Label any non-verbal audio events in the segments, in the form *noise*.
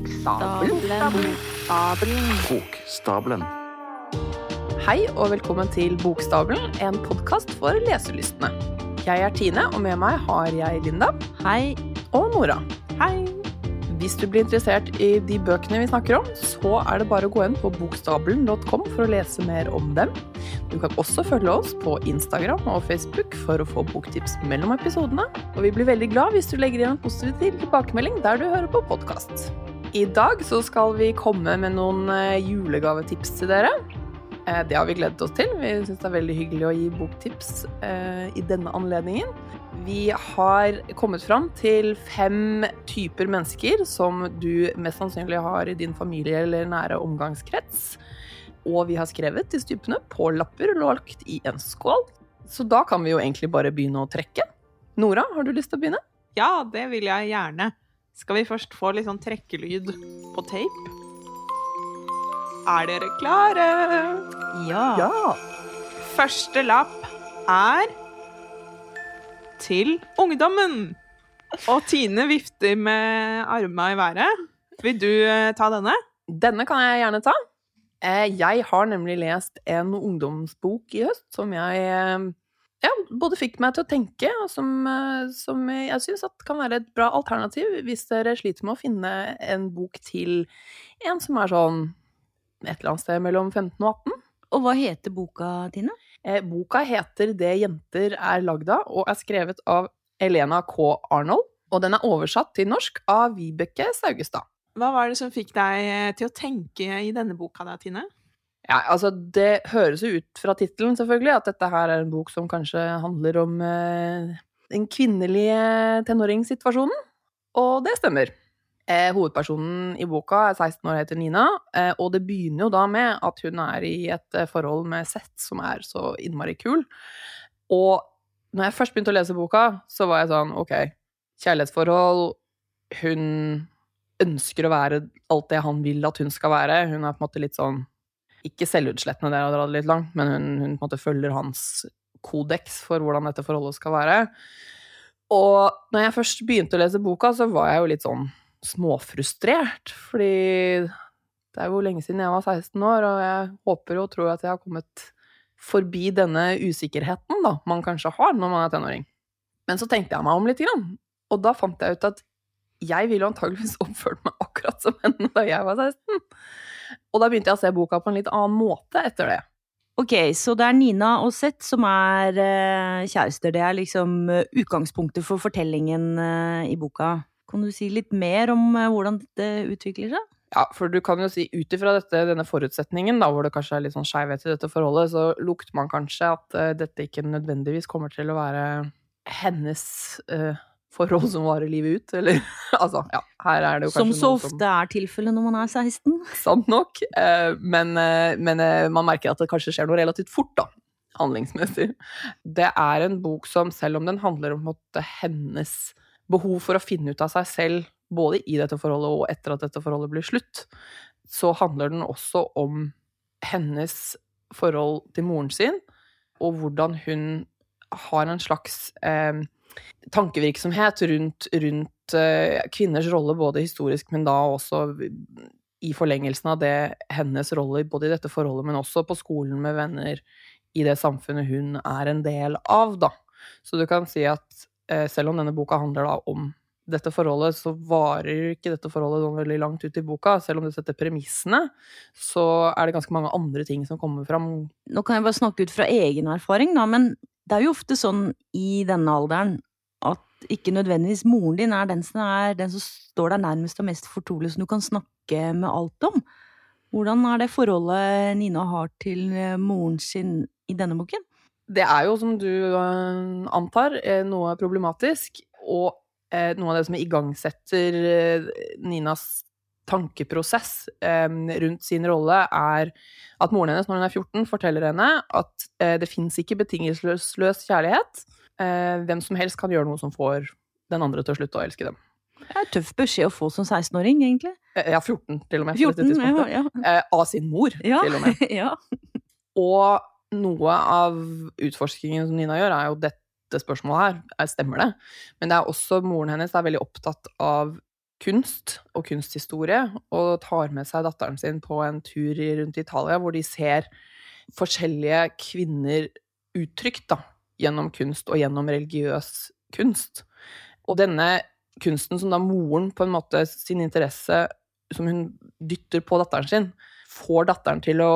Bokstavelen. Bokstabelen. Hei og velkommen til Bokstabelen, en podkast for leselystne. Jeg er Tine, og med meg har jeg Linda Hei. og Nora. Hei. Hvis du blir interessert i de bøkene vi snakker om, så er det bare å gå inn på bokstabelen.com for å lese mer om dem. Du kan også følge oss på Instagram og Facebook for å få boktips mellom episodene. Og vi blir veldig glad hvis du legger igjen en positiv tilbakemelding der du hører på podkast. I dag så skal vi komme med noen eh, julegavetips til dere. Eh, Det har vi gledet oss til. Vi syns det er veldig hyggelig å gi boktips eh, i denne anledningen. Vi har kommet fram til fem typer mennesker som du mest sannsynlig har i din familie eller nære omgangskrets. Og vi har skrevet disse typene på lapper og lagt i en skål. Så da kan vi jo egentlig bare begynne å trekke. Nora, har du lyst til å begynne? Ja, det vil jeg gjerne. Skal vi først få litt sånn trekkelyd på tape? Er dere klare? Ja. Første lapp er til ungdommen. Og Tine vifter med armene i været. Vil du eh, ta denne? Denne kan jeg gjerne ta. Eh, Jeg har nemlig lest en ungdomsbok i høst som jeg eh, ja, både fikk meg til å tenke, og som, eh, som jeg syns kan være et bra alternativ hvis dere sliter med å finne en bok til en som er sånn et eller annet sted mellom 15 og 18. Og hva heter boka, Tine? Eh, Boka heter Det jenter er lagd av, og er skrevet av Elena K. Arnold. Og den er oversatt til norsk av Vibeke Saugestad. Hva var det som fikk deg eh, til å tenke i denne boka da, Tine? Ja, altså Det høres jo ut fra tittelen selvfølgelig at dette her er en bok som kanskje handler om eh, den kvinnelige tenåringssituasjonen. Og det stemmer. Eh, hovedpersonen i boka er 16 år og heter Nina, eh, og det begynner jo da med at hun er i et eh, forhold med Seth som er så innmari kul. Og når jeg først begynte å lese boka, så var jeg sånn ok, kjærlighetsforhold Hun ønsker å være alt det han vil at hun skal være. Hun er på en måte litt sånn ikke selvutslettende, det er dratt litt langt, men hun, hun på en måte følger hans kodeks for hvordan dette forholdet skal være. Og når jeg først begynte å lese boka, så var jeg jo litt sånn småfrustrert, fordi det er jo lenge siden jeg var 16 år, og jeg håper og tror at jeg har kommet forbi denne usikkerheten da, man kanskje har når man er tenåring. Men så tenkte jeg meg om litt, og da fant jeg ut at jeg ville antageligvis oppført meg akkurat som henne da jeg var 16. Og da begynte jeg å se boka på en litt annen måte etter det. Ok, så det er Nina og Seth som er uh, kjærester. Det er liksom eh, utgangspunktet for fortellingen uh, i boka. Kan du si litt mer om uh, hvordan dette utvikler seg? Ja, for du kan jo si ut ifra denne forutsetningen, da, hvor det kanskje er litt sånn skeivhet i dette forholdet, så lukter man kanskje at dette ikke nødvendigvis kommer til å være hennes eh, forhold som varer livet ut, eller *laughs* altså, ja, her er det jo Som så ofte som er tilfellet når man er 16. Sant nok, eh, men, eh, men eh, man merker at det kanskje skjer noe relativt fort, da, handlingsmessig. Det er en bok som, selv om den handler om på måte, hennes behov for å finne ut av seg selv, både i dette forholdet og etter at dette forholdet blir slutt, så handler den også om hennes forhold til moren sin, og hvordan hun har en slags eh, tankevirksomhet rundt, rundt uh, kvinners rolle, både historisk, men da også i forlengelsen av det hennes rolle både i dette forholdet, men også på skolen med venner, i det samfunnet hun er en del av, da. Så du kan si at uh, selv om denne boka handler da om dette forholdet, så varer ikke dette forholdet sånn veldig langt ut i boka. Selv om det setter premissene, så er det ganske mange andre ting som kommer fram. Nå kan jeg bare snakke ut fra egen erfaring, da, men det er jo ofte sånn i denne alderen at ikke nødvendigvis moren din er den som, er, den som står deg nærmest og mest fortrolig, som du kan snakke med alt om. Hvordan er det forholdet Nina har til eh, moren sin i denne boken? Det er jo, som du øh, antar, eh, noe problematisk, og eh, noe av det som igangsetter eh, Ninas tankeprosess rundt sin rolle, er at moren hennes, når hun er 14, forteller henne at eh, det fins ikke betingelsesløs kjærlighet. Eh, hvem som helst kan gjøre noe som får den andre til å slutte å elske dem. Det er tøff beskjed å få som 16-åring, egentlig. Eh, ja, 14 til og med. 14, ja, ja. Eh, av sin mor, Ja, til og med. *laughs* ja. Og noe av utforskningen som Nina gjør, er jo dette spørsmålet her. Er, stemmer det? Men det er også moren hennes er veldig opptatt av kunst og kunsthistorie, og tar med seg datteren sin på en tur rundt Italia, hvor de ser forskjellige kvinner uttrykt da, gjennom kunst og gjennom religiøs kunst. Og denne kunsten som da moren på en måte sin interesse som hun dytter på datteren sin, får datteren til å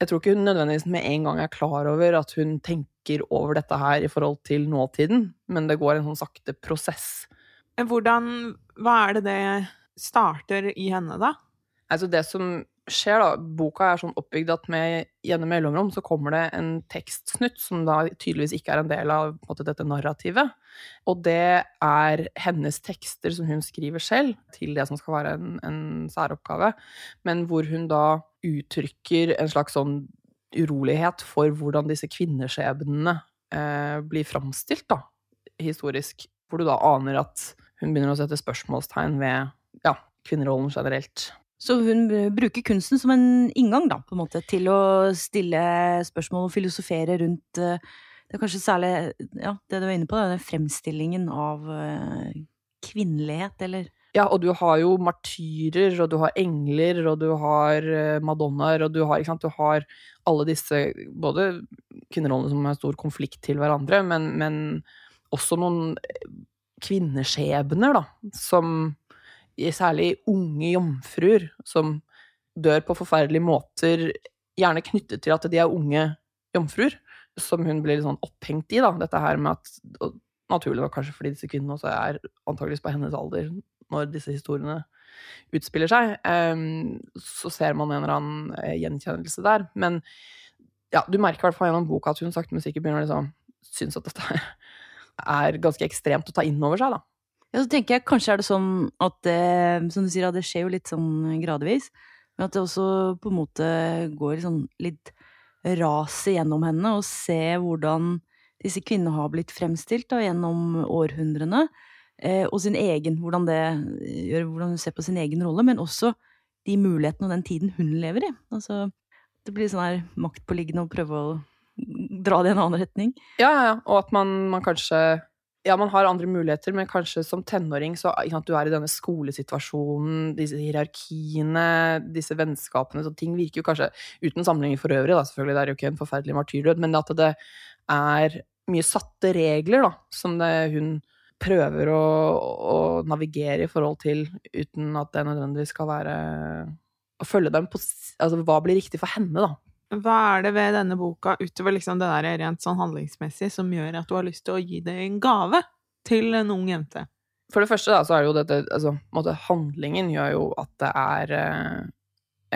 Jeg tror ikke hun nødvendigvis med en gang er klar over at hun tenker over dette her i forhold til nåtiden, men det går en sånn sakte prosess. Hvordan Hva er det det starter i henne, da? Altså det som skjer, da Boka er sånn oppbygd at med gjennom mellomrom så kommer det en tekstsnutt som da tydeligvis ikke er en del av en måte, dette narrativet. Og det er hennes tekster som hun skriver selv, til det som skal være en, en særoppgave, men hvor hun da uttrykker en slags sånn urolighet for hvordan disse kvinneskjebnene eh, blir framstilt, da, historisk. Hvor du da aner at hun begynner å sette spørsmålstegn ved ja, kvinnerollen generelt. Så hun bruker kunsten som en inngang, da, på en måte, til å stille spørsmål og filosofere rundt eh, Det er kanskje særlig ja, det du var inne på, den fremstillingen av eh, kvinnelighet, eller Ja, og du har jo martyrer, og du har engler, og du har eh, madonnaer, og du har, ikke sant, du har alle disse Både kvinnerollene som har stor konflikt til hverandre, men, men også noen kvinneskjebner, da, som særlig unge jomfruer som dør på forferdelige måter, gjerne knyttet til at de er unge jomfruer, som hun blir litt sånn opphengt i, da. Dette her med at og Naturlig nok kanskje fordi disse kvinnene også er antakeligvis på hennes alder når disse historiene utspiller seg. Um, så ser man en eller annen eh, gjenkjennelse der. Men ja, du merker i hvert fall gjennom boka at hun sakte, men sikkert begynner å liksom synes at dette er ganske ekstremt å ta inn over seg, da. Ja, så tenker jeg kanskje er det sånn at det, som du sier, det skjer jo litt sånn gradvis. Men at det også på en måte går sånn litt raset gjennom henne, og se hvordan disse kvinnene har blitt fremstilt da, gjennom århundrene. Eh, og sin egen, hvordan det gjør, hvordan hun ser på sin egen rolle, men også de mulighetene og den tiden hun lever i. Altså, det blir sånn her maktpåliggende å prøve å dra det i en annen retning. Ja, ja, ja. Og at man, man kanskje ja, man har andre muligheter, men kanskje som tenåring så sant, du er i denne skolesituasjonen, disse hierarkiene, disse vennskapene, så ting virker jo kanskje Uten sammenligning for øvrig, da, selvfølgelig, det er jo ikke en forferdelig martyrdød, men at det er mye satte regler, da, som det, hun prøver å, å, navigere i forhold til, uten at det nødvendigvis skal være Å følge dem på Altså, hva blir riktig for henne, da? Hva er det ved denne boka, utover liksom det der rent sånn handlingsmessig, som gjør at du har lyst til å gi det en gave til en ung jente? For det første, da, så er det jo dette Altså, måte, handlingen gjør jo at det er eh,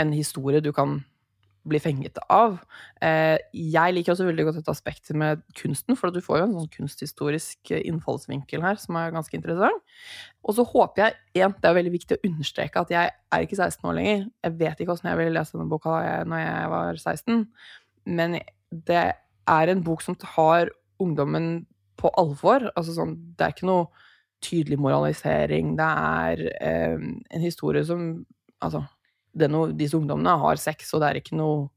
en historie du kan bli fenget av. Eh, jeg liker også veldig godt dette aspektet med kunsten, for du får jo en sånn kunsthistorisk innfallsvinkel her som er ganske interessant. Og så håper jeg, igjen, det er veldig viktig å understreke at jeg er ikke 16 år lenger. Jeg vet ikke åssen jeg ville lese denne boka når jeg var 16, men det er en bok som tar ungdommen på alvor. Altså sånn, det er ikke noe tydelig moralisering. Det er eh, en historie som Altså, no, disse ungdommene har sex, og det er ikke noe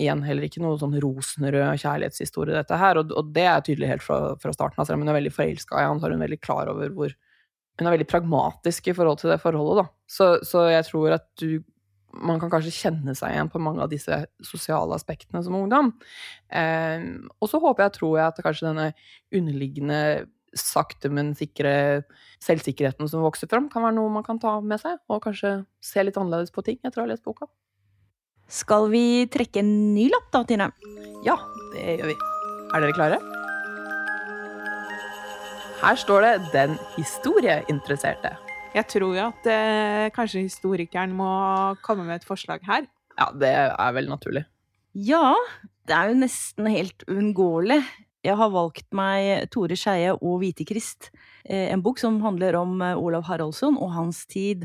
igjen heller ikke noe sånn rosenrød kjærlighetshistorie, dette her. Og, og, det er tydelig helt fra, fra starten av. Selv om hun er veldig forelska i han, så er hun veldig klar over hvor Hun er veldig pragmatisk i forhold til det forholdet, da. Så, så jeg tror at du man kan kanskje kjenne seg igjen på mange av disse sosiale aspektene som ungdom. Eh, og så håper jeg, tror jeg, at kanskje denne underliggende sakte, men sikre selvsikkerheten som vokser fram, kan være noe man kan ta med seg, og kanskje se litt annerledes på ting etter å ha lest boka. Skal vi trekke en ny lapp da, Tine? Ja, det gjør vi. Er dere klare? Her står det 'Den historieinteresserte'. Jeg tror jo at eh, kanskje historikeren må komme med et forslag her. Ja, det er vel naturlig. Ja, det er jo nesten helt uunngåelig. Jeg har valgt meg Tore Skeie og Hvitekrist, Krist, en bok som handler om eh, Olav Haraldsson og hans tid.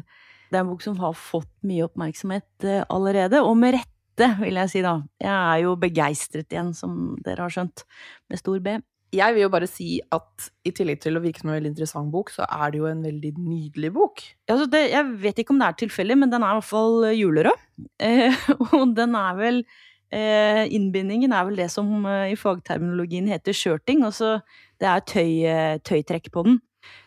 Det er en bok som har fått mye oppmerksomhet eh, allerede, og med rette, vil jeg si da. Jeg er jo begeistret igjen, som dere har skjønt, med stor B jeg vil jo bare si at i tillegg til å virke som en veldig interessant bok, så er det jo en veldig nydelig bok. Altså det, jeg vet ikke om det er tilfeldig, men den er i hvert fall eh, julerød. *laughs* Eh, og den er vel eh, Innbindingen er vel det som eh, i fagterminologien heter skjørting. Altså det er tøy, eh, tøytrekk på den.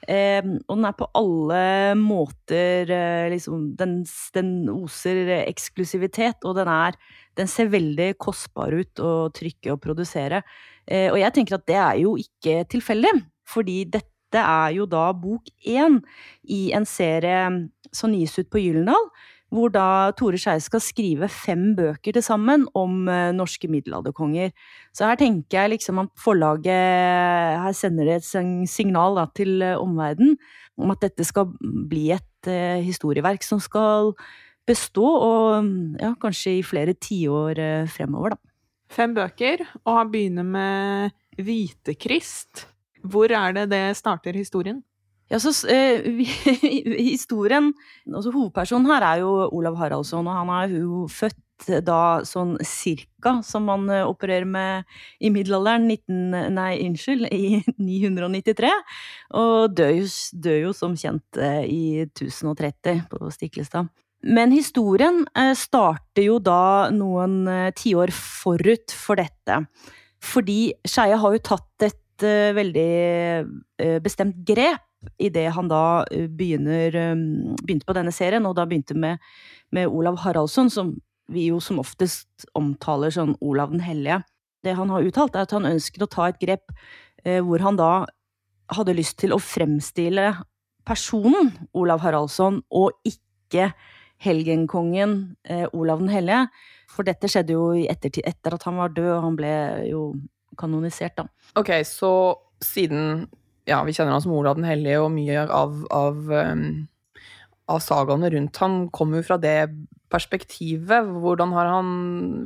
Eh, og den er på alle måter eh, liksom den, den, oser eksklusivitet, og den er Den ser veldig kostbar ut å trykke og produsere. Eh, og jeg tenker at det er jo ikke tilfeldig, fordi dette er jo da bok én i en serie som gis ut på Gyllendal hvor da Tore Skei skal skrive fem bøker til sammen om uh, norske middelalderkonger. Så her tenker jeg liksom at forlaget her sender et signal da, til uh, omverdenen om at dette skal bli et uh, historieverk som skal bestå, og ja, kanskje i flere tiår uh, fremover, da. Fem bøker, og han begynner med Hvitekrist. Hvor er det det starter historien? Ja, så eh, *laughs* Historien altså Hovedpersonen her er jo Olav Haraldsson, og han er jo født da sånn cirka, som man eh, opererer med i middelalderen, 19, nei, unnskyld, i *laughs* 993. Og dør jo, dør jo som kjent eh, i 1030 på Stiklestad. Men historien starter jo da noen tiår forut for dette. Fordi Skeie har jo tatt et veldig bestemt grep idet han da eh, begynner, eh, begynte på denne serien, og da begynte med, med Olav Haraldsson, som vi jo som oftest omtaler sånn Olav den hellige. Det han har uttalt, er at han ønsket å ta et grep eh, hvor han da hadde lyst til å fremstille personen Olav Haraldsson, og ikke helgenkongen eh, Olav den hellige. For dette skjedde jo ettertid, etter at han var død, og han ble jo kanonisert, da. Ok, så siden ja, vi kjenner han som Olav den hellige, og mye av, av, um, av sagaene rundt han kommer jo fra det perspektivet. Hvordan har han,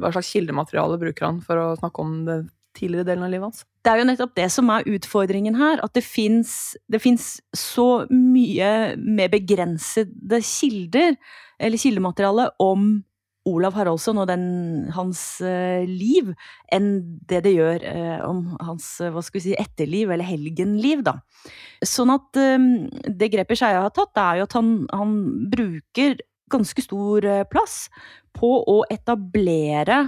Hva slags kildemateriale bruker han for å snakke om det tidligere delen av livet hans? Det er jo nettopp det som er utfordringen her. At det fins så mye mer begrensede kilder, eller kildemateriale, om Olav Haraldsson og den, hans uh, liv enn det det gjør uh, om hans uh, hva skal vi si, etterliv, eller helgenliv. da. Sånn at det grepet Skeia har tatt, er jo at han, han bruker ganske stor plass på å etablere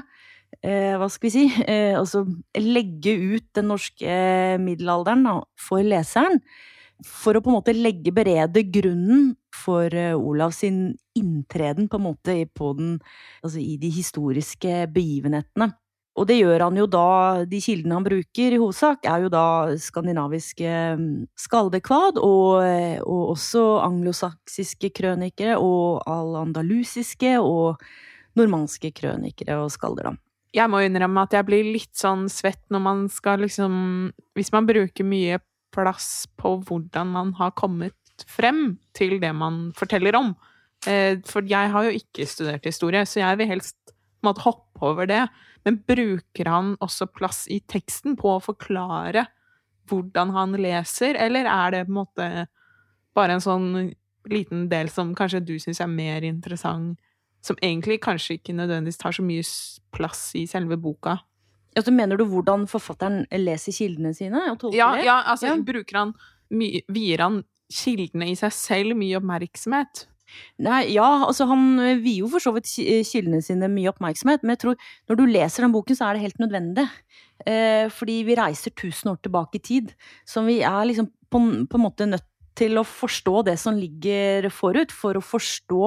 hva skal vi si Altså legge ut den norske middelalderen da, for leseren for å på en måte legge berede grunnen for uh, Olav sin inntreden på en måte på den, altså i de historiske begivenhetene. Og det gjør han jo da, de kildene han bruker i hovedsak, er jo da skandinaviske mm, skaldekvad, og, og også anglosaksiske krønikere, og al-andalusiske og normanske krønikere og skalder, da. Jeg må innrømme at jeg blir litt sånn svett når man skal liksom Hvis man bruker mye plass på hvordan man har kommet frem til det man forteller om. Eh, for jeg har jo ikke studert historie, så jeg vil helst måtte hoppe over det. Men bruker han også plass i teksten på å forklare hvordan han leser, eller er det på en måte bare en sånn liten del som kanskje du syns er mer interessant, som egentlig kanskje ikke nødvendigvis tar så mye plass i selve boka? Altså, mener du hvordan forfatteren leser kildene sine? ja, ja, altså ja. bruker han Vier han kildene i seg selv mye oppmerksomhet? Nei, ja, altså han vier jo for så vidt kildene sine mye oppmerksomhet, men jeg tror når du leser den boken, så er det helt nødvendig. Eh, fordi vi reiser tusen år tilbake i tid, som vi er liksom på, på en måte nødt til å forstå det som ligger forut, for å forstå,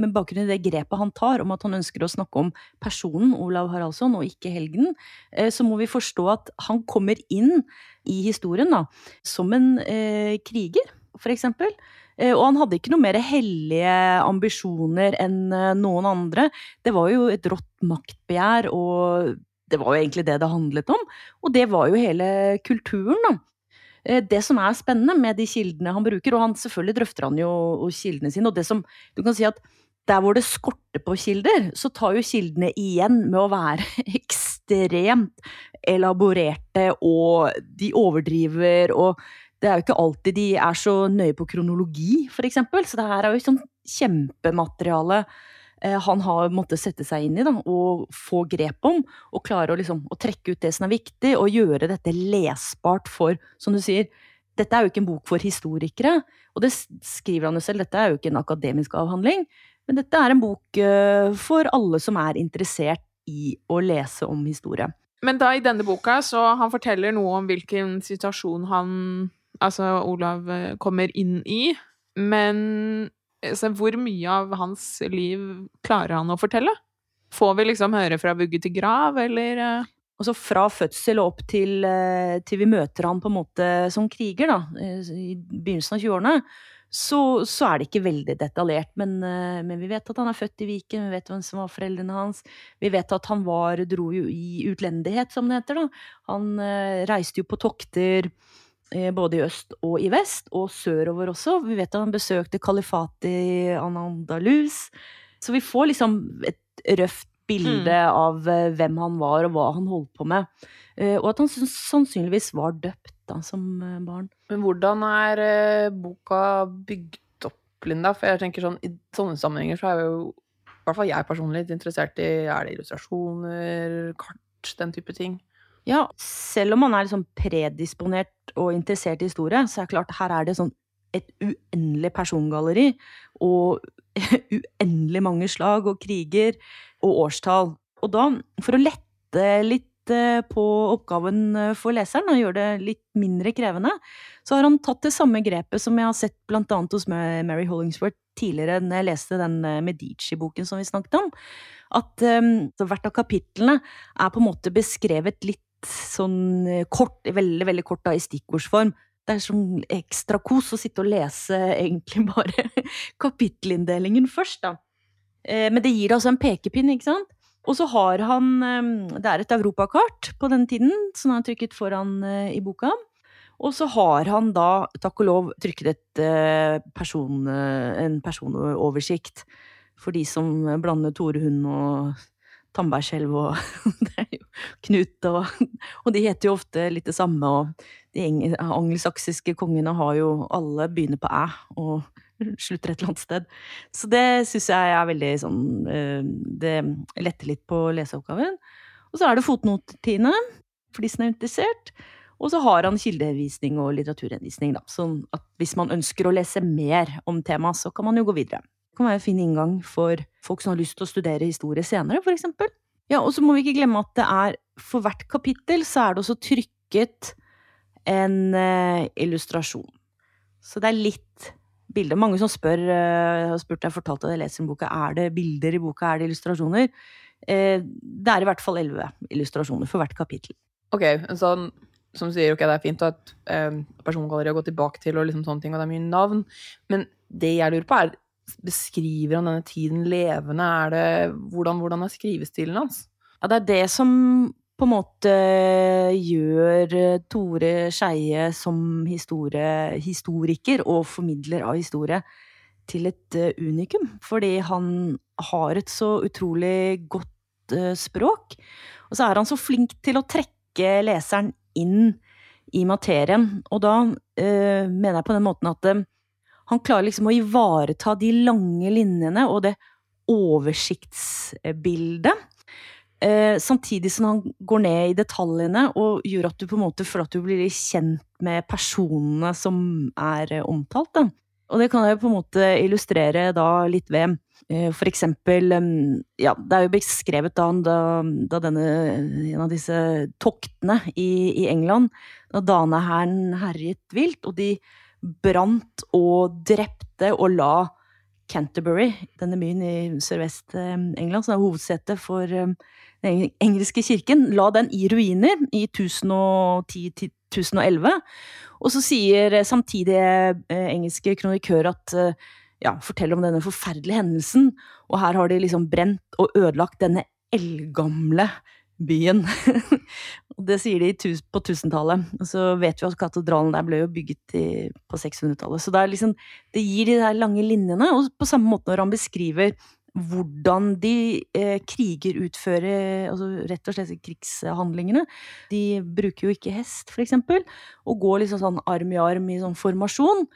med bakgrunn i det grepet han tar om at han ønsker å snakke om personen Olav Haraldsson, og ikke helgenen, eh, så må vi forstå at han kommer inn i historien da, som en eh, kriger, for eksempel. Eh, og han hadde ikke noe mer hellige ambisjoner enn eh, noen andre. Det var jo et rått maktbegjær, og det var jo egentlig det det handlet om. Og det var jo hele kulturen, da. Eh, det som er spennende med de kildene han bruker, og han selvfølgelig drøfter han jo kildene sine, og det som du kan si at der hvor det skorter på kilder, så tar jo kildene igjen med å være *laughs* ekstremt elaborerte, og de overdriver, og det er jo ikke alltid de er så nøye på kronologi, for eksempel. Så det her er jo sånn kjempemateriale han har måttet sette seg inn i da, og få grep om. Og klare å, liksom, å trekke ut det som er viktig, og gjøre dette lesbart for, som du sier, dette er jo ikke en bok for historikere, og det skriver han jo selv, dette er jo ikke en akademisk avhandling, men dette er en bok eh, for alle som er interessert i å lese om historie. Men da i denne boka, så han forteller noe om hvilken situasjon han altså Olav eh, kommer inn i. Men altså, hvor mye av hans liv klarer han å fortelle? Får vi liksom høre fra vugge til grav, eller eh? Altså fra fødsel og opp til, eh, til vi møter han på en måte som kriger, da, eh, i begynnelsen av 20-årene, så, så, er det ikke veldig detaljert. Men, men, vi vet at han er født i Viken, vi vet hvem som var foreldrene hans. Vi vet at han var, dro jo i utlendighet, som det heter. da. Han reiste jo på tokter både i øst og i vest, og sørover også. Vi vet at han besøkte kalifatet i Anandalus. Så vi får liksom et røft bilde mm. av eh, hvem han var og hva han holdt på med. Eh, og at han sannsynligvis var døpt da, som eh, barn. Men hvordan er boka bygd opp, Linda? For jeg tenker sånn, i sånne sammenhenger så er jo i hvert fall jeg personlig litt interessert i Er det illustrasjoner, kart, den type ting? Ja, selv om man er liksom predisponert og interessert i historie, så er det klart her er det sånn et uendelig persongalleri og *laughs* uendelig mange slag og kriger og årstall. Og da, for å lette litt eh, på oppgaven eh, for leseren og gjøre det litt mindre krevende, så har han tatt det samme grepet som jeg har sett blant annet hos Mary Hollingsworth tidligere, når jeg leste den eh, Medici-boken som vi snakket om. At um, hvert av kapitlene er på en måte beskrevet litt sånn kort, veldig, veldig kort da, i stikkordsform det er sånn ekstra kos å sitte og lese *laughs* egentlig bare kapittelinndelingen først, da. Eh, men det gir altså en pekepinn, ikke sant? Og så har han ehm, Det er et europakart på den tiden, som han har trykket foran eh, i boka. Og så har han da, takk og lov, trykket et eh, person, en personoversikt for de som blander Tore Hund og Tandbergskjelv og *laughs* Knut og *laughs* Og de heter jo ofte litt det samme, og de angelsaksiske kongene har jo alle begynner på æ og *laughs* slutter et eller annet sted. Så det syns jeg er veldig sånn eh, Det letter litt på leseoppgaven. Og så er det fotnotetiene, for de som er interessert. Og så har han kildevisning og litteraturhenvisning, da. Sånn at hvis man ønsker å lese mer om temaet, så kan man jo gå videre. Det kan være en fin inngang for folk som har lyst til å studere historie senere, for eksempel. Ja, og så må vi ikke glemme at det er for hvert kapittel så er det også trykket en uh, illustrasjon. Så det er litt bilder. Mange som spør, uh, har spurt, jeg fortalt at jeg leser en boka, er det bilder i boka, er det illustrasjoner? Uh, det er i hvert fall elleve illustrasjoner for hvert kapittel. Ok, sånn som sier ok, det er fint at eh, persongalleriet har gått tilbake til, og liksom sånne ting, og det er mye navn, men det jeg lurer på, er Beskriver han denne tiden levende? Er det, hvordan, hvordan er skrivestilen hans? Ja, det er det som på en måte gjør eh, Tore Skeie som historie, historiker og formidler av historie til et eh, unikum. Fordi han har et så utrolig godt eh, språk. Og så er han så flink til å trekke leseren inn i materien. Og da øh, mener jeg på den måten at han klarer liksom å ivareta de lange linjene og det oversiktsbildet Eh, samtidig som han går ned i detaljene og gjør at du på en måte føler at du blir kjent med personene som er eh, omtalt. Da. Og det kan jeg på en måte illustrere da litt ved eh, for eksempel Ja, det er jo beskrevet da, da denne En av disse toktene i, i England, da danehæren herjet vilt, og de brant og drepte og la Canterbury, denne byen i sørvest-England, som er hovedsetet for den engelske kirken, la den i ruiner i 1010-1011. Og så sier samtidig eh, engelske kronikør at eh, ja, fortell om denne forferdelige hendelsen, og her har de liksom brent og ødelagt denne eldgamle byen. *laughs* og det sier de på 1000-tallet. Og så vet vi at katedralen der ble jo bygget i, på 600-tallet. Så det, liksom, det gir de der lange linjene, og på samme måte når han beskriver hvordan de eh, kriger utfører altså rett og slett krigshandlingene. De bruker jo ikke hest, for eksempel, og går liksom sånn arm i arm i sånn formasjon.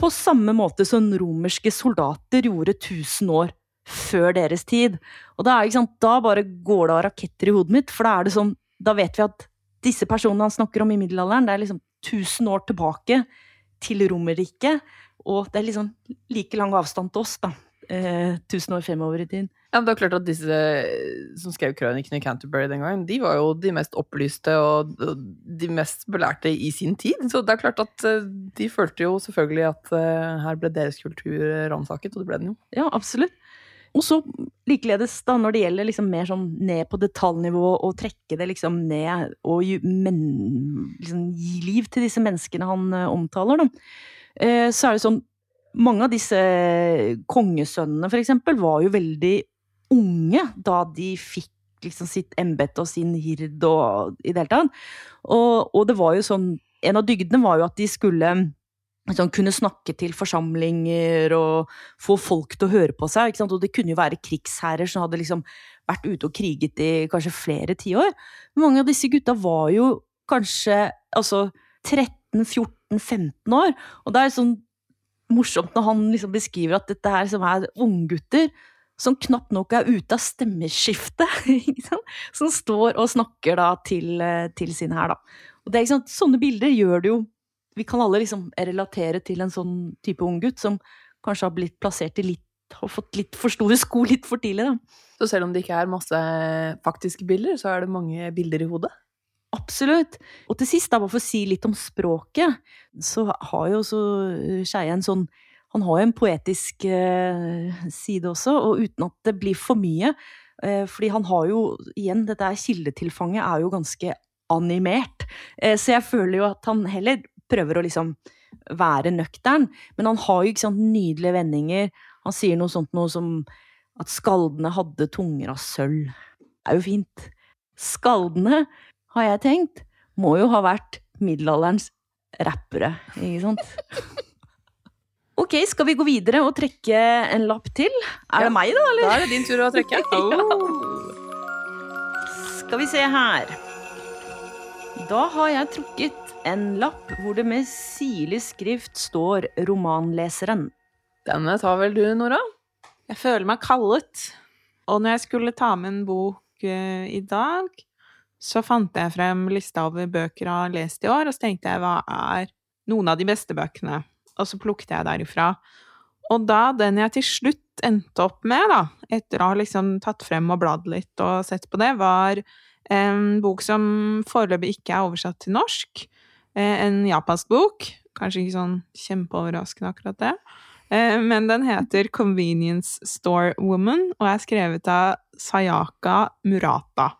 På samme måte som romerske soldater gjorde 1000 år før deres tid. Og da, er, da bare går det av raketter i hodet mitt, for da er det sånn Da vet vi at disse personene han snakker om i middelalderen, det er liksom 1000 år tilbake til Romerriket, og det er liksom like lang avstand til oss, da eh, tusen år fremover i tid. Ja, men det er klart at disse som skrev krønikene i Canterbury den gangen, de var jo de mest opplyste og de mest belærte i sin tid. Så det er klart at eh, de følte jo selvfølgelig at eh, her ble deres kultur ransaket, og det ble den jo. Ja, absolutt. Og så likeledes da når det gjelder liksom mer sånn ned på detaljnivå og trekke det liksom ned og gi, men, liksom, gi liv til disse menneskene han uh, omtaler, da. Uh, så er det sånn Mange av disse kongesønnene, for eksempel, var jo veldig unge da de fikk liksom sitt embete og sin hird og i det hele tatt. Og, og det var jo sånn En av dygdene var jo at de skulle sånn, kunne snakke til forsamlinger og få folk til å høre på seg. Og det kunne jo være krigsherrer som hadde liksom vært ute og kriget i kanskje flere tiår. Mange av disse gutta var jo kanskje altså 13-14-15 år, og det er sånn morsomt når han liksom beskriver at dette her som er unggutter som knapt nok er ute av stemmeskiftet, *laughs* som står og snakker da til, til sine her, da. Og det Sånne bilder gjør det jo vi kan alle liksom relatere til en sånn type ung gutt som kanskje har blitt plassert i litt har fått litt for store sko litt for tidlig, da. Så selv om det ikke er masse faktiske bilder, så er det mange bilder i hodet? Absolutt. Og til sist, da, bare for å si litt om språket, så har jo også Skeie en sånn Han har jo en poetisk eh, side også, og uten at det blir for mye. Eh, fordi han har jo, igjen, dette kildetilfanget er jo ganske animert. Eh, så jeg føler jo at han heller prøver å liksom være nøktern. Men han har jo ikke sant, nydelige vendinger. Han sier noe sånt noe som at skaldene hadde tunger av sølv. Det er jo fint. Skaldene, har jeg tenkt, må jo ha vært middelalderens rappere, ikke sant? *laughs* Ok, skal vi gå videre og trekke en lapp til? Er ja, det meg, da? Eller? Da er det din tur å trekke. *laughs* oh. Skal vi se her. Da har jeg trukket en lapp hvor det med sirlig skrift står 'Romanleseren'. Denne tar vel du, Nora? Jeg føler meg kallet. Og når jeg skulle ta med en bok uh, i dag, så fant jeg frem lista over bøker jeg har lest i år, og så tenkte jeg hva er noen av de beste bøkene? Og så plukket jeg derifra. Og da den jeg til slutt endte opp med, da, etter å ha liksom tatt frem og bladd litt og sett på det, var en bok som foreløpig ikke er oversatt til norsk, Eh, en japansk bok. Kanskje ikke sånn kjempeoverraskende, akkurat det. Eh, men den heter Convenience Store Woman og er skrevet av Sayaka Murata.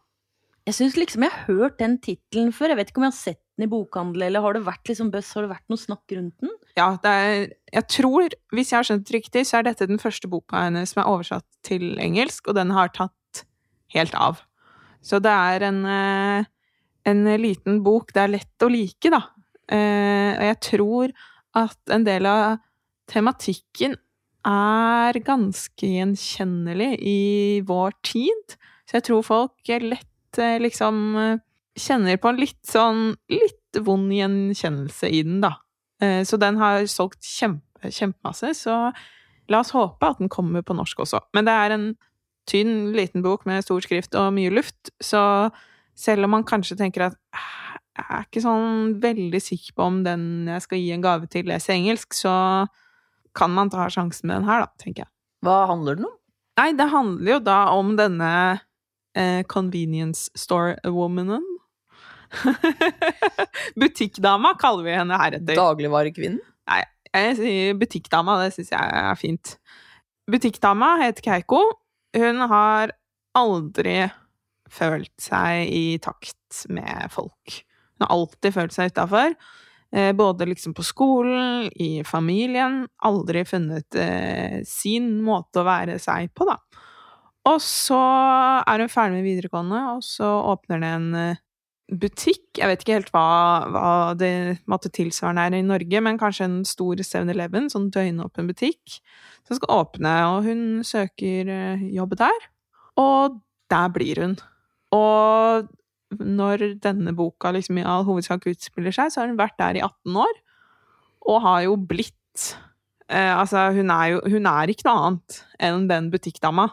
Jeg syns liksom jeg har hørt den tittelen før. Jeg vet ikke om jeg har sett den i bokhandel, eller har det vært liksom bøss, har det vært noe snakk rundt den? Ja, er, jeg tror, hvis jeg har skjønt det riktig, så er dette den første boka hennes som er oversatt til engelsk, og den har tatt helt av. Så det er en eh, en liten bok det er lett å like, da. Eh, og jeg tror at en del av tematikken er ganske gjenkjennelig i vår tid. Så jeg tror folk lett eh, liksom kjenner på en litt sånn litt vond gjenkjennelse i den, da. Så den har solgt kjempe, kjempemasse, så la oss håpe at den kommer på norsk også. Men det er en tynn, liten bok med stor skrift og mye luft, så selv om man kanskje tenker at jeg er ikke sånn veldig sikker på om den jeg skal gi en gave til, leser engelsk, så kan man ta sjansen med den her, da, tenker jeg. Hva handler den om? Nei, det handler jo da om denne eh, convenience store-womanen. *laughs* Butikkdama kaller vi henne heretter. Dagligvarekvinnen? Nei, jeg sier butikkdama, det syns jeg er fint. Butikkdama heter Keiko. Hun har aldri følt seg i takt med folk. Hun har alltid følt seg utafor. Eh, både liksom på skolen, i familien. Aldri funnet eh, sin måte å være seg på, da. Og så er hun ferdig med videregående, og så åpner det en eh, butikk. Jeg vet ikke helt hva, hva det måtte tilsvarende er i Norge, men kanskje en stor 7-Eleven, sånn døgnåpen butikk, som skal åpne, og hun søker eh, jobb der. Og der blir hun. Og når denne boka liksom i all hovedsak utspiller seg, så har hun vært der i 18 år, og har jo blitt eh, Altså, hun er jo hun er ikke noe annet enn den butikkdama.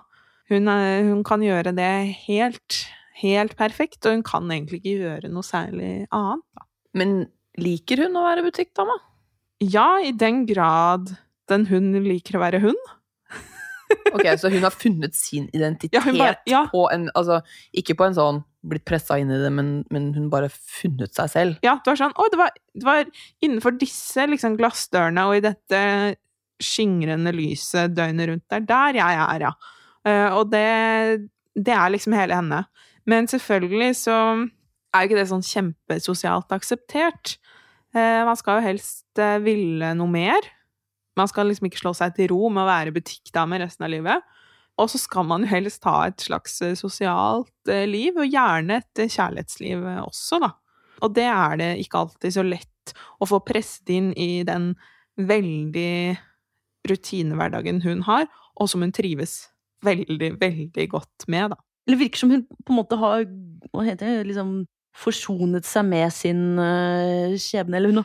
Hun, eh, hun, kan gjøre det helt, helt perfekt, og hun kan egentlig ikke gjøre noe særlig annet. Da. Men liker hun å være butikkdama? Ja, i den grad den hun liker å være hun. *laughs* Ok, Så hun har funnet sin identitet Ja, bare- ja. på en Altså, ikke på en sånn blitt pressa inn i det, men, men hun bare funnet seg selv. Ja, det var sånn Å, det var, det var innenfor disse liksom, glassdørene og i dette skingrende lyset døgnet rundt. Det er der jeg er, ja. Uh, og det, det er liksom hele henne. Men selvfølgelig så er jo ikke det sånn kjempesosialt akseptert. Eh, man skal jo helst eh, ville noe mer. Man skal liksom ikke slå seg til ro med å være butikkdame resten av livet. Og så skal man jo helst ha et slags eh, sosialt liv, og gjerne et kjærlighetsliv også, da. Og det er det ikke alltid så lett å få presset inn i den veldig rutinehverdagen hun har, og som hun trives veldig, veldig godt med, da. Eller virker som hun på en måte har hva heter det, liksom forsonet seg med sin uh, skjebne. Eller hun,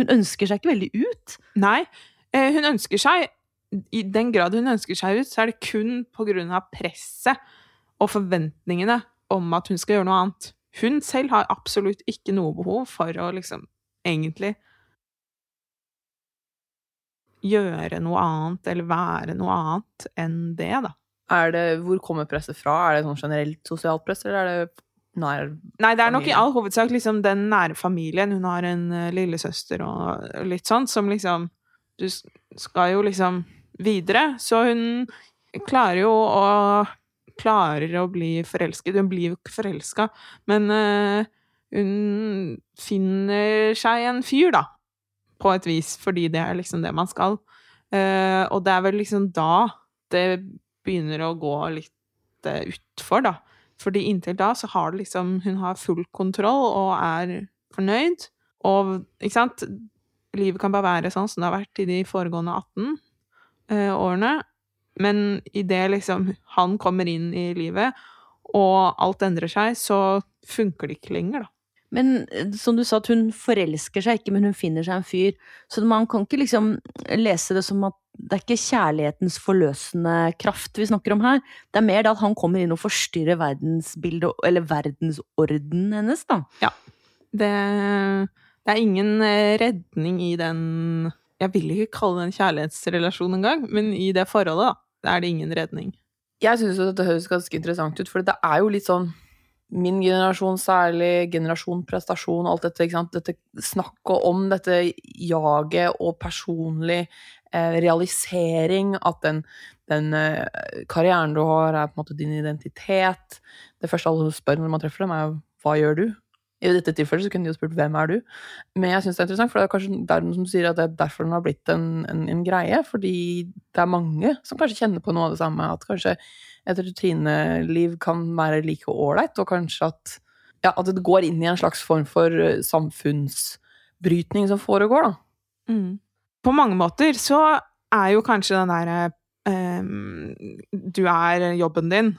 hun ønsker seg ikke veldig ut. Nei, eh, hun ønsker seg I den grad hun ønsker seg ut, så er det kun på grunn av presset og forventningene om at hun skal gjøre noe annet. Hun selv har absolutt ikke noe behov for å liksom egentlig gjøre noe annet eller være noe annet enn det, da. Det, hvor kommer presset fra? Er det sånn generelt sosialt press, eller er det nær Nei, det er nok i all hovedsak liksom den nære familien. Hun har en uh, lillesøster og litt sånt, som liksom Du skal jo liksom videre. Så hun klarer jo å Klarer å bli forelsket. Hun blir jo ikke forelska, men uh, hun finner seg en fyr, da. På et vis, fordi det er liksom det man skal. Uh, og det er vel liksom da det begynner å gå litt uh, utfor, da. Fordi inntil da så har det liksom Hun har full kontroll og er fornøyd. Og ikke sant Livet kan bare være sånn som det har vært i de foregående 18 uh, årene. Men idet liksom han kommer inn i livet, og alt endrer seg, så funker det ikke lenger, da. Men eh, som du sa, at hun forelsker seg ikke, men hun finner seg en fyr. Så man kan ikke liksom lese det som at det er ikke kjærlighetens forløsende kraft vi snakker om her. Det er mer det at han kommer inn og forstyrrer verdensbildet, eller verdensordenen hennes, da. Det, det er ingen eh, redning i den Jeg vil ikke kalle det en kjærlighetsrelasjon engang, men i det forholdet, da, er det ingen redning. Jeg syns dette høres ganske interessant ut, for det er jo litt sånn min generasjon særlig, generasjon prestasjon, alt dette, ikke sant? dette snakket om dette jaget og personlig eh, realisering, at den, den eh, karrieren du har, er på en måte din identitet. Det første alle spør når man treffer dem, er jo hva gjør du? I dette tilfellet så kunne de jo spurt hvem er du? Men jeg syns det er interessant, for det er kanskje det noen som sier at det er derfor den har blitt en, en, en greie, fordi det er mange som kanskje kjenner på noe av det samme, at kanskje et rutineliv kan være like ålreit, og kanskje at, ja, at det går inn i en slags form for eh, samfunnsbrytning som foregår, da. Mm. På mange måter så er jo kanskje den derre ehm, Du er jobben din,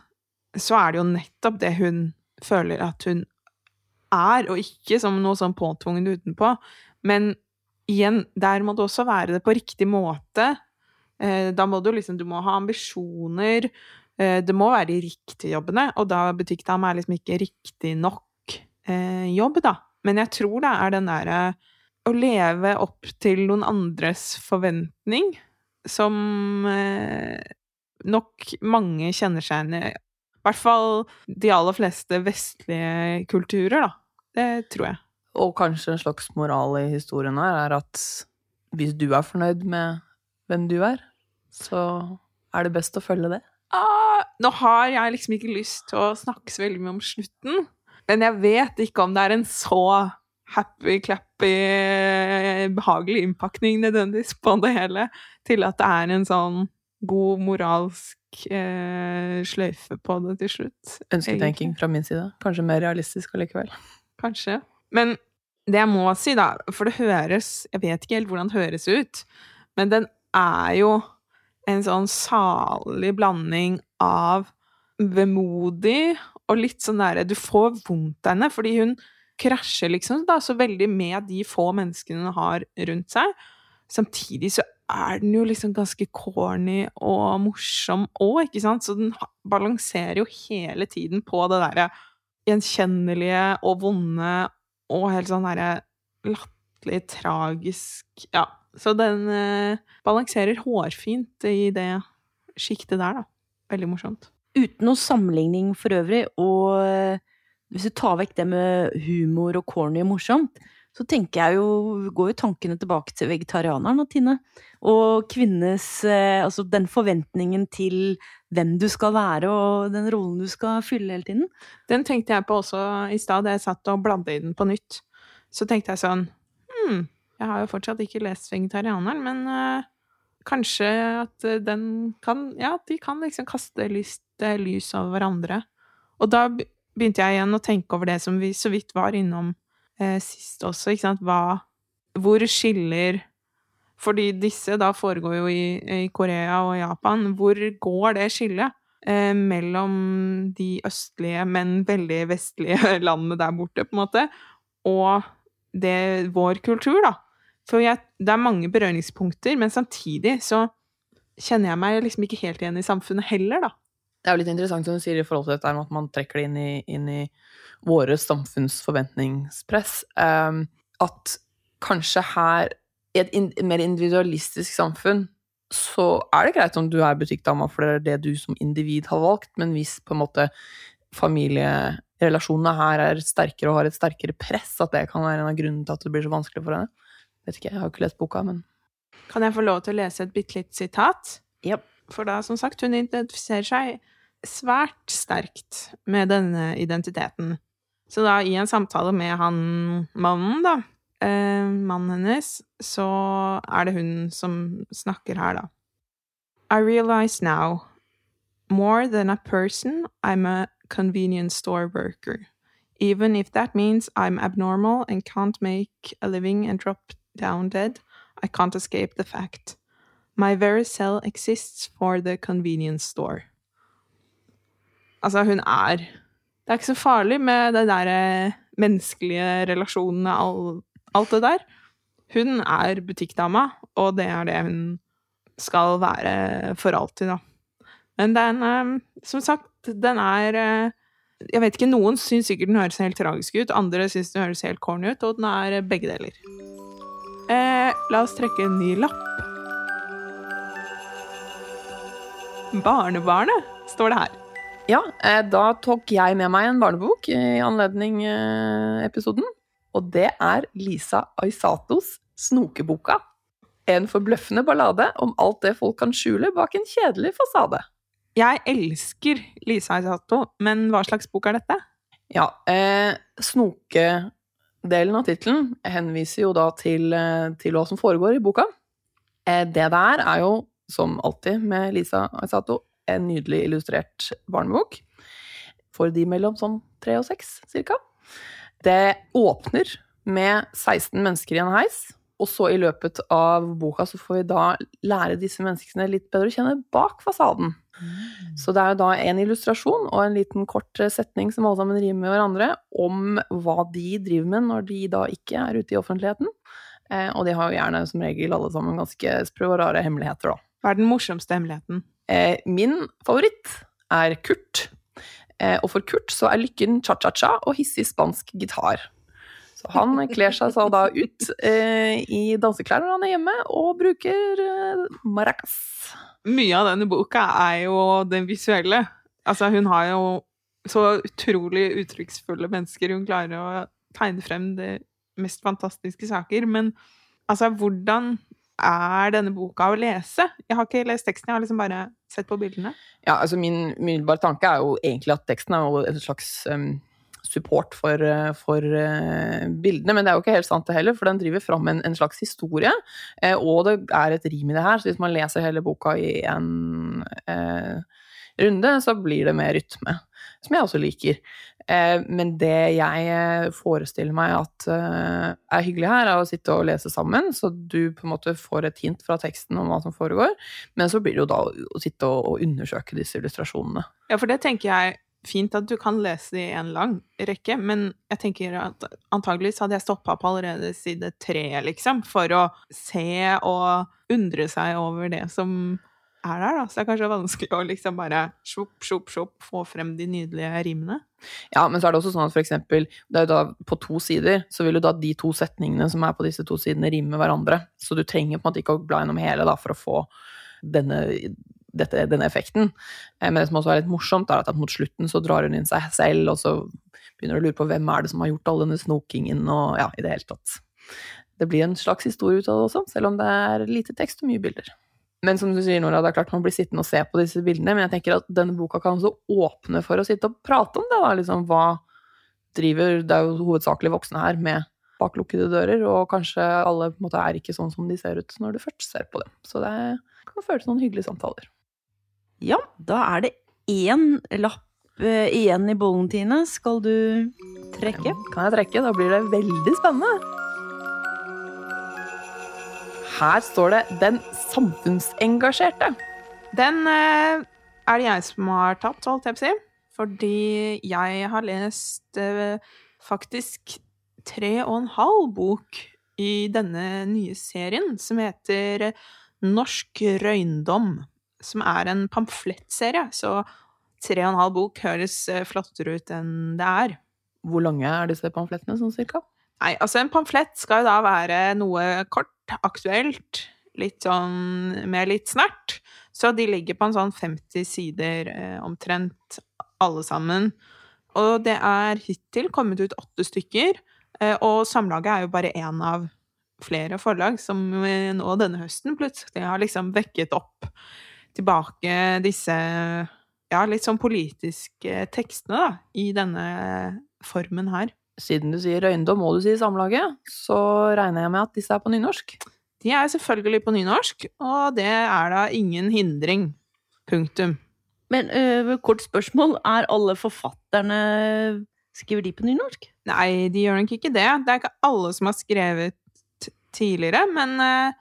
så er det jo nettopp det hun føler at hun er, og ikke som noe sånn påtvunget utenpå. Men igjen, der må det også være det på riktig måte. Eh, da må du liksom Du må ha ambisjoner. Eh, det må være de riktige jobbene, og da butikkdame er liksom ikke riktig nok eh, jobb, da. Men jeg tror det er den derre å leve opp til noen andres forventning, som nok mange kjenner seg igjen i. I hvert fall de aller fleste vestlige kulturer, da. Det tror jeg. Og kanskje en slags moral i historien her er at hvis du er fornøyd med hvem du er, så er det best å følge det. Ah, nå har jeg liksom ikke lyst til å snakke så veldig mye om slutten, men jeg vet ikke om det er en så happy-clappy, behagelig innpakning nødvendigvis på det hele, til at det er en sånn god moralsk eh, sløyfe på det til slutt. Ønsketenking fra min side. Kanskje mer realistisk allikevel. Kanskje. Men det jeg må si, da, for det høres Jeg vet ikke helt hvordan det høres ut, men den er jo en sånn salig blanding av vemodig og litt sånn derre Du får vondt av henne, fordi hun krasjer liksom da så veldig med de få menneskene hun har rundt seg. Samtidig så er den jo liksom ganske corny og morsom òg, ikke sant? Så den balanserer jo hele tiden på det derre gjenkjennelige og vonde og helt sånn herre latterlig tragisk Ja. Så den eh, balanserer hårfint i det sjiktet der, da. Veldig morsomt. Uten noe sammenligning for øvrig, og eh, hvis du tar vekk det med humor og corny og morsomt, så tenker jeg jo, går jo tankene tilbake til vegetarianeren, Tine. Og kvinnes eh, Altså den forventningen til hvem du skal være, og den rollen du skal fylle hele tiden. Den tenkte jeg på også i stad, da jeg satt og bladde i den på nytt. Så tenkte jeg sånn Hm, jeg har jo fortsatt ikke lest Vegetarianeren, men øh, kanskje at øh, den kan Ja, de kan liksom kaste lyst, lys over hverandre. Og da begynte jeg igjen å tenke over det som vi så vidt var innom eh, sist også, ikke sant. Hva Hvor skiller Fordi disse da foregår jo i, i Korea og Japan. Hvor går det skillet? eh, mellom de østlige, men veldig vestlige *laughs* landene der borte, på en måte, og det, vår kultur, da. For jeg, det er mange berøringspunkter, men samtidig så kjenner jeg meg liksom ikke helt igjen i samfunnet heller, da. Det er jo litt interessant som du sier i forhold til dette med at man trekker det inn i, inn i våre samfunnsforventningspress. Um, at kanskje her, i et in mer individualistisk samfunn, så er det greit om du er butikkdama, for det er det du som individ har valgt, men hvis på en måte familierelasjonene her er sterkere og har et sterkere press, at det kan være en av grunnene til at det blir så vanskelig for henne. Vet ikke, jeg har jo ikke lest boka, men Kan jeg få lov til å lese et bitte litt sitat? Yep. For da, som sagt, hun identifiserer seg svært sterkt med denne identiteten. Så da, i en samtale med han mannen, da, eh, mannen hennes, så er det hun som snakker her, da. I realize now, more than a person, I'm a convenience store worker. Even if that means I'm abnormal and can't make a living and drop down dead, I can't escape the fact. My very cell exists for the convenience store. Altså, hun er Det er ikke så farlig med det der menneskelige relasjonene, all, alt det der. Hun er butikkdama, og det er det hun skal være for alltid, da. Men den, eh, som sagt, den er eh, Jeg vet ikke, noen syns sikkert den høres helt tragisk ut, andre syns den høres helt corny ut, og den er begge deler. Eh, la oss trekke en ny lapp. Barnebarnet, står det her. Ja, eh, da tok jeg med meg en barnebok i anledning eh, episoden. Og det er Lisa Aisatos Snokeboka. En forbløffende ballade om alt det folk kan skjule bak en kjedelig fasade. Jeg elsker Lisa Aisato, men hva slags bok er dette? Ja, eh, snokedelen av tittelen henviser jo da til, eh, til hva som foregår i boka. Eh, det der er jo, som alltid med Lisa Aisato, en nydelig illustrert barnebok. For de mellom sånn tre og seks, cirka. Det åpner med 16 mennesker i en heis, og så i løpet av boka så får vi da lære disse menneskene litt bedre å kjenne bak fasaden. Så det er jo da en illustrasjon og en liten kort setning som alle sammen rimer med hverandre, om hva de driver med når de da ikke er ute i offentligheten. Eh, og de har jo gjerne som regel alle sammen ganske sprø og rare hemmeligheter, da. Hva er den morsomste hemmeligheten? Eh, min favoritt er Kurt. Eh, og for Kurt så er lykken cha-cha-cha og hissig spansk gitar. Så han kler seg så da ut eh, i danseklær når han er hjemme, og bruker eh, maracas. Mye av denne boka er jo den visuelle. Altså, hun har jo så utrolig uttrykksfulle mennesker. Hun klarer å tegne frem de mest fantastiske saker. Men altså, hvordan er denne boka å lese? Jeg har ikke lest teksten, jeg har liksom bare sett på bildene. Ja, altså min umiddelbare tanke er jo egentlig at teksten er jo en slags um, support for, uh, for uh, bildene, men det er jo ikke helt sant det heller, for den driver fram en, en slags historie, uh, og det er et rim i det her, så hvis man leser hele boka i en runde, så blir det mer rytme, som jeg også liker. Men det jeg forestiller meg at er hyggelig her, er å sitte og lese sammen, så du på en måte får et hint fra teksten om hva som foregår, men så blir det jo da å sitte og undersøke disse illustrasjonene. Ja, for det tenker jeg fint at du kan lese det i en lang rekke, men jeg tenker at antageligvis hadde jeg stoppa på allerede side tre, liksom, for å se og undre seg over det som er der, da. Så det er kanskje vanskelig å liksom bare sjopp, sjopp, sjopp, få frem de nydelige rimene. Ja, men så er det også sånn at for eksempel, det er jo da på to sider, så vil jo da de to setningene som er på disse to sidene, rime hverandre. Så du trenger på en måte ikke å bla gjennom hele da, for å få denne dette, denne effekten. Eh, Men det som også er litt morsomt, er at mot slutten så drar hun inn seg selv, og så begynner du å lure på hvem er det som har gjort all denne snokingen, og ja, i det hele tatt. Det blir en slags historie ut av det også, selv om det er lite tekst og mye bilder. Men som du sier, Nora, det er klart man blir sittende og se på disse bildene, men jeg tenker at denne boka kan også åpne for å sitte og prate om det, da, liksom hva driver Det er jo hovedsakelig voksne her med bak lukkede dører, og kanskje alle på en måte er ikke sånn som de ser ut når du først ser på dem. Så det kan føre til noen hyggelige samtaler. Ja, da er det én lapp eh, igjen i bollen, Tine. Skal du trekke? Kan jeg trekke? Da blir det veldig spennende. Her står det 'Den samfunnsengasjerte'. Den eh, er det jeg som har tatt, holdt jeg på å si. Fordi jeg har lest eh, faktisk tre og en halv bok i denne nye serien, som heter Norsk røyndom. Som er en pamflettserie. Så tre og en halv bok høres eh, flottere ut enn det er. Hvor lange er disse pamflettene, sånn cirka? Nei, altså en pamflett skal jo da være noe kort, aktuelt, litt sånn med litt snert. Så de ligger på en sånn 50 sider eh, omtrent, alle sammen. Og det er hittil kommet ut åtte stykker, eh, og Samlaget er jo bare én av flere forlag som eh, nå denne høsten plutselig har liksom vekket opp tilbake disse ja, litt sånn politiske tekstene, da, i denne formen her. Siden du sier røyndom og du sier Samlaget, så regner jeg med at disse er på nynorsk. De er selvfølgelig på nynorsk, og det er da ingen hindring. Punktum. Men øh, kort spørsmål. Er alle forfatterne Skriver de på nynorsk? Nei, de gjør nok ikke det. Det er ikke alle som har skrevet tidligere, men eh,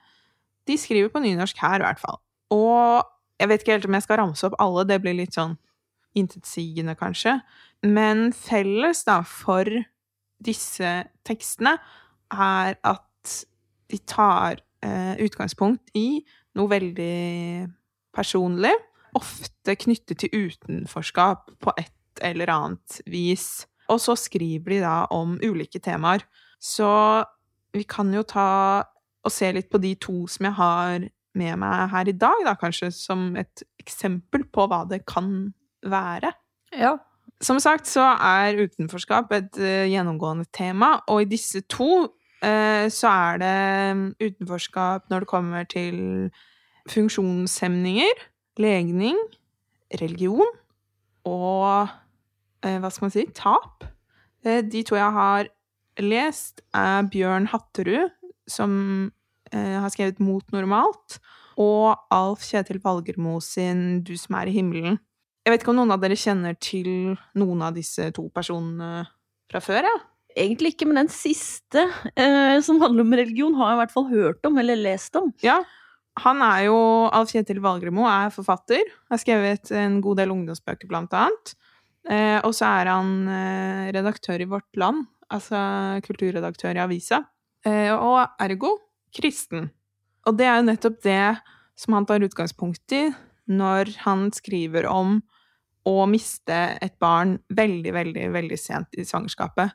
de skriver på nynorsk her, i hvert fall. Og jeg vet ikke helt om jeg skal ramse opp alle, det blir litt sånn intetsigende, kanskje. Men felles, da, for disse tekstene er at de tar eh, utgangspunkt i noe veldig personlig, ofte knyttet til utenforskap på et eller annet vis. Og så skriver de da om ulike temaer. Så vi kan jo ta og se litt på de to som jeg har med meg her i dag, da, kanskje som et eksempel på hva det kan være. Ja. Som sagt så er utenforskap et uh, gjennomgående tema, og i disse to uh, så er det mm, utenforskap når det kommer til funksjonshemninger, legning, religion og uh, hva skal man si tap. De to jeg har lest, er Bjørn Hatterud, som har skrevet Mot normalt, og Alf Kjetil Valgermo sin Du som er i himmelen. Jeg vet ikke om noen av dere kjenner til noen av disse to personene fra før, ja? Egentlig ikke, men den siste, eh, som handler om religion, har jeg i hvert fall hørt om, eller lest om. Ja, han er jo Alf Kjetil Valgremo er forfatter. Har skrevet en god del ungdomsbøker, blant annet. Eh, og så er han eh, redaktør i Vårt Land, altså kulturredaktør i avisa. Eh, og ergo kristen. Og det er jo nettopp det som han tar utgangspunkt i når han skriver om å miste et barn veldig, veldig, veldig sent i svangerskapet.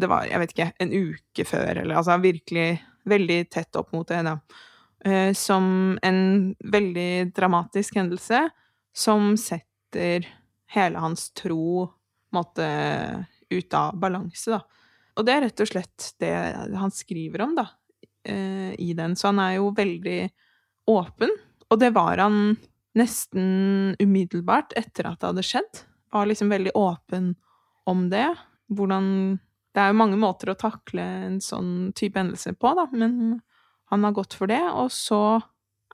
Det var, jeg vet ikke, en uke før, eller altså virkelig veldig tett opp mot det, da. Eh, som en veldig dramatisk hendelse som setter hele hans tro måtte, ut av balanse, da. Og det er rett og slett det han skriver om, da, eh, i den. Så han er jo veldig åpen, og det var han nesten umiddelbart etter at det hadde skjedd. Var liksom veldig åpen om det. Hvordan Det er jo mange måter å takle en sånn type hendelse på, da, men han har gått for det, og så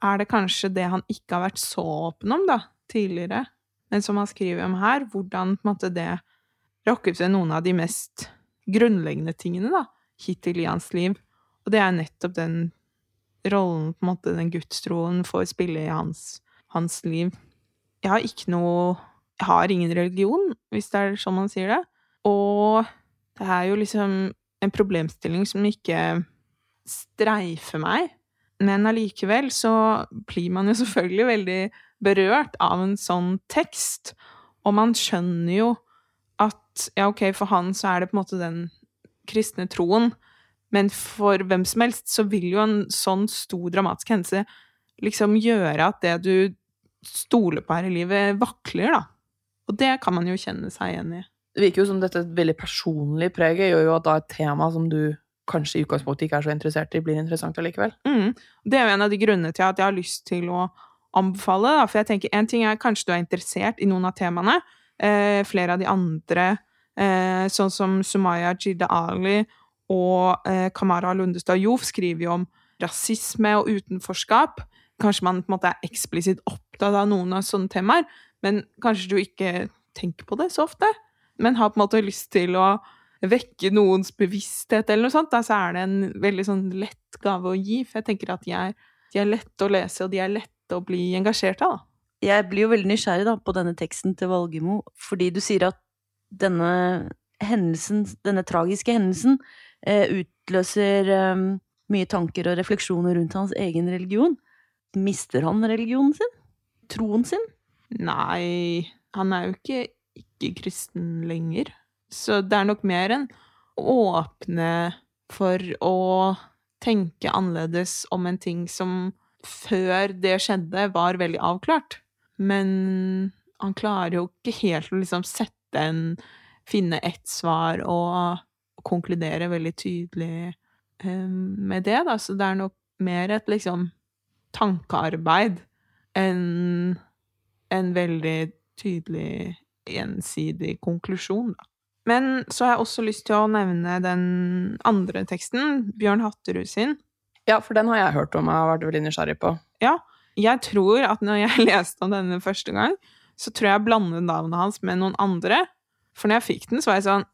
er det kanskje det han ikke har vært så åpen om, da, tidligere, men som han skriver om her, hvordan på en måte det rokket ved noen av de mest grunnleggende tingene, da, hittil i hans liv. Og det er nettopp den rollen, på en måte, den gudstroen får spille i hans, hans liv. Jeg har ikke noe Jeg har ingen religion, hvis det er sånn man sier det. Og det er jo liksom en problemstilling som ikke streifer meg. Men allikevel så blir man jo *laughs* selvfølgelig veldig berørt av en sånn tekst. Og man skjønner jo at ja, ok, for han så er det på en måte den kristne troen, men for hvem som helst så vil jo en sånn stor dramatisk hendelse liksom gjøre at det du stoler på her i livet, vakler, da. Og det kan man jo kjenne seg igjen i. Det virker jo som dette veldig personlige preget gjør jo at da et tema som du kanskje i utgangspunktet ikke er så interessert i, blir interessant allikevel. Mm. Det er jo en av de grunnene til at jeg har lyst til å anbefale. Da. For jeg tenker, en ting er kanskje du er interessert i noen av temaene. Eh, flere av de andre, eh, sånn som Sumaya Jidda Ali og eh, Kamara Lundestad Jof, skriver jo om rasisme og utenforskap. Kanskje man på en måte er eksplisitt opptatt av noen av sånne temaer, men kanskje du ikke tenker på det så ofte. Men har på en måte lyst til å vekke noens bevissthet eller noe sånt, da, så er det en veldig sånn lett gave å gi. For jeg tenker at de er, de er lette å lese, og de er lette å bli engasjert av. da. Jeg blir jo veldig nysgjerrig da, på denne teksten til Valgemo, fordi du sier at denne hendelsen, denne tragiske hendelsen, eh, utløser eh, mye tanker og refleksjoner rundt hans egen religion. Mister han religionen sin? Troen sin? Nei, han er jo ikke ikke-kristen lenger. Så det er nok mer enn åpne for å tenke annerledes om en ting som før det skjedde, var veldig avklart. Men han klarer jo ikke helt å liksom sette en Finne ett svar og konkludere veldig tydelig um, med det, da. Så det er nok mer et liksom tankearbeid enn en veldig tydelig ensidig konklusjon, da. Men så har jeg også lyst til å nevne den andre teksten, Bjørn Hatterud sin. Ja, for den har jeg hørt om og har vært veldig nysgjerrig på. Ja, jeg tror at når jeg *laughs* leste om denne første gang, så tror jeg jeg blandet navnet hans med noen andre. For når jeg fikk den, så var jeg sånn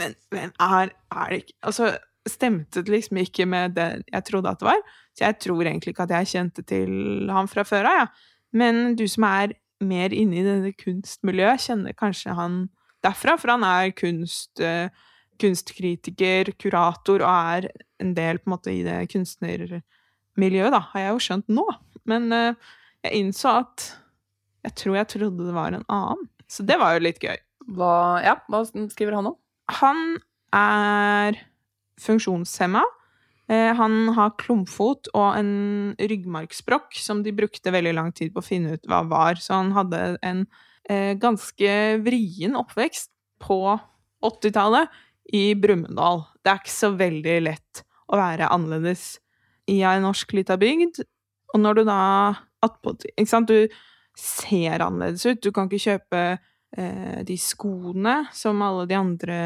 Men hvem er, er det ikke Altså, stemte det liksom ikke med det jeg trodde at det var. Så jeg tror egentlig ikke at jeg kjente til han fra før av, ja. Men du som er mer inne i dette kunstmiljøet, kjenner kanskje han derfra, for han er kunst, uh, kunstkritiker, kurator, og er en del på en måte i det kunstnermiljøet, da, har jeg jo skjønt nå. Men uh, jeg innså at jeg tror jeg trodde det var en annen. Så det var jo litt gøy. Hva, ja, hva skriver han om? Han er funksjonshemma. Eh, han har klumpfot og en ryggmargsbrokk som de brukte veldig lang tid på å finne ut hva var. Så han hadde en eh, ganske vrien oppvekst på 80-tallet i Brumunddal. Det er ikke så veldig lett å være annerledes i ei norsk lita bygd. Og når du da Ikke sant, du ser annerledes ut. Du kan ikke kjøpe eh, de skoene som alle de andre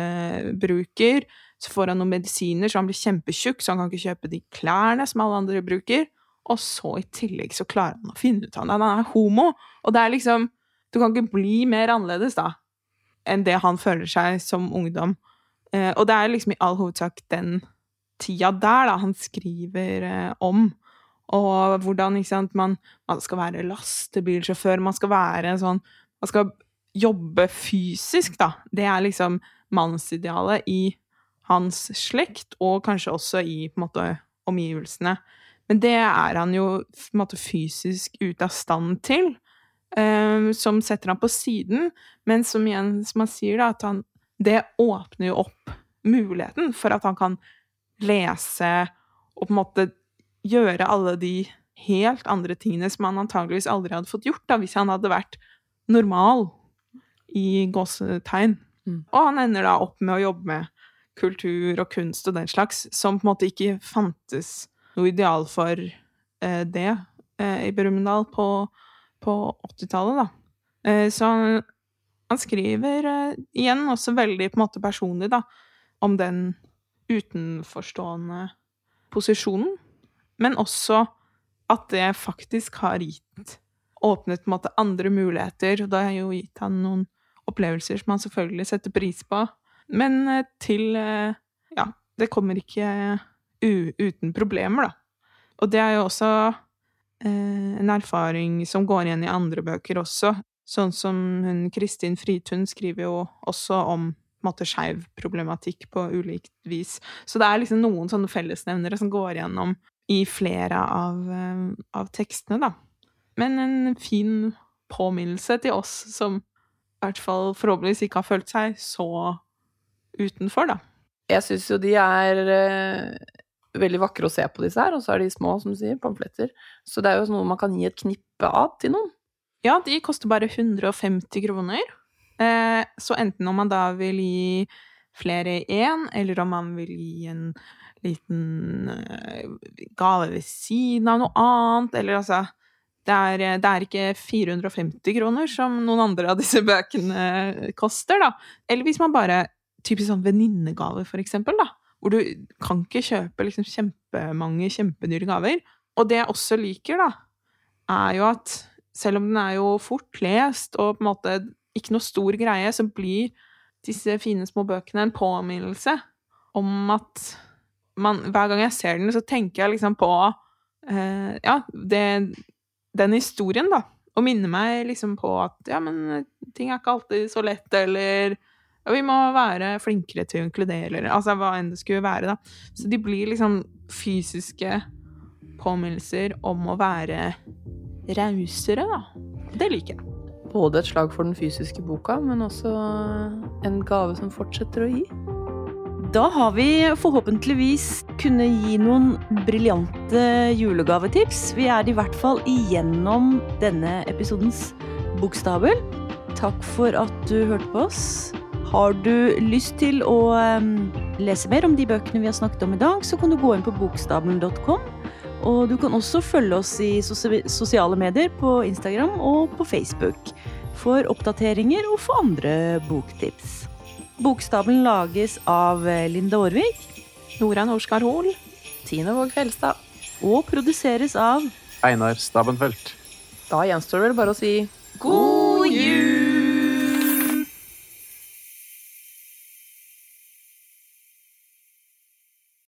bruker. Så får han noen medisiner, så han blir kjempetjukk, så han kan ikke kjøpe de klærne som alle andre bruker. Og så i tillegg så klarer han å finne ut av det. Han er homo. Og det er liksom Du kan ikke bli mer annerledes, da, enn det han føler seg som ungdom. Eh, og det er liksom i all hovedsak den tida der da han skriver eh, om. Og hvordan ikke sant, man, man skal være lastebilsjåfør, man skal være sånn Man skal jobbe fysisk, da. Det er liksom mannsidealet i hans slekt, og kanskje også i måte, omgivelsene. Men det er han jo måte fysisk ute av stand til, um, som setter han på siden. Men som igjen, som han sier, da, at han, det åpner jo opp muligheten for at han kan lese og på en måte gjøre alle de helt andre tingene som han antageligvis aldri hadde fått gjort da, hvis han hadde vært normal, i gåsetegn. Mm. Og han ender da opp med å jobbe med kultur og kunst og den slags, som på en måte ikke fantes noe ideal for eh, det eh, i Brumunddal på, på 80-tallet, da. Eh, så han, han skriver eh, igjen også veldig på en måte personlig, da, om den utenforstående posisjonen, men også at det faktisk har gitt Åpnet på en måte andre muligheter, og det har jo gitt han noen opplevelser som han selvfølgelig setter pris på men eh, til eh, Ja, det kommer ikke uten problemer, da. Og det er jo også eh, en erfaring som går igjen i andre bøker også. Sånn som hun Kristin Fritun skriver jo også om måte skeiv problematikk på ulikt vis. Så det er liksom noen sånne fellesnevnere som går igjennom i flere av, av tekstene, da. Men en fin påminnelse til oss som i hvert fall forhåpentligvis ikke har følt seg så utenfor, da. Jeg syns jo de er eh, veldig vakre å se på, disse her. Og så er de små, som du sier, pamfletter. Så det er jo noe man kan gi et knippe av til noen. Ja, de koster bare 150 kroner. Eh, så enten om man da vil gi flere i én, eller om man vil gi en liten eh, gave ved siden av noe annet, eller altså det er, det er, ikke 450 kroner, som noen andre av disse bøkene koster, da. Eller hvis man bare Typisk sånn venninnegave, for eksempel, da. Hvor du kan ikke kjøpe liksom kjempemange kjempedyre gaver. Og det jeg også liker, da, er jo at selv om den er jo fort lest og på en måte ikke noe stor greie, så blir disse fine små bøkene en påminnelse om at man, Hver gang jeg ser den, så tenker jeg liksom på eh, Ja, det, den historien, da. Og minner meg liksom på at ja, men ting er ikke alltid så lett, eller ja, vi må være flinkere til å inkludere, eller altså hva enn det skulle være, da. Så de blir liksom fysiske påminnelser om å være rausere, da. Det liker jeg. Både et slag for den fysiske boka, men også en gave som fortsetter å gi. Da har vi forhåpentligvis kunnet gi noen briljante julegavetips. Vi er i hvert fall igjennom denne episodens Bokstabel Takk for at du hørte på oss. Har du lyst til å um, lese mer om de bøkene vi har snakket om i dag, så kan du gå inn på bokstaben.com. Og du kan også følge oss i sosiale medier på Instagram og på Facebook for oppdateringer og for andre boktips. Bokstaben lages av Linda Aarvik. Nora Norskar Hoel. Tine Våg Fjelstad. Og produseres av Einar Stabenfelt. Da gjenstår det vel bare å si God jul!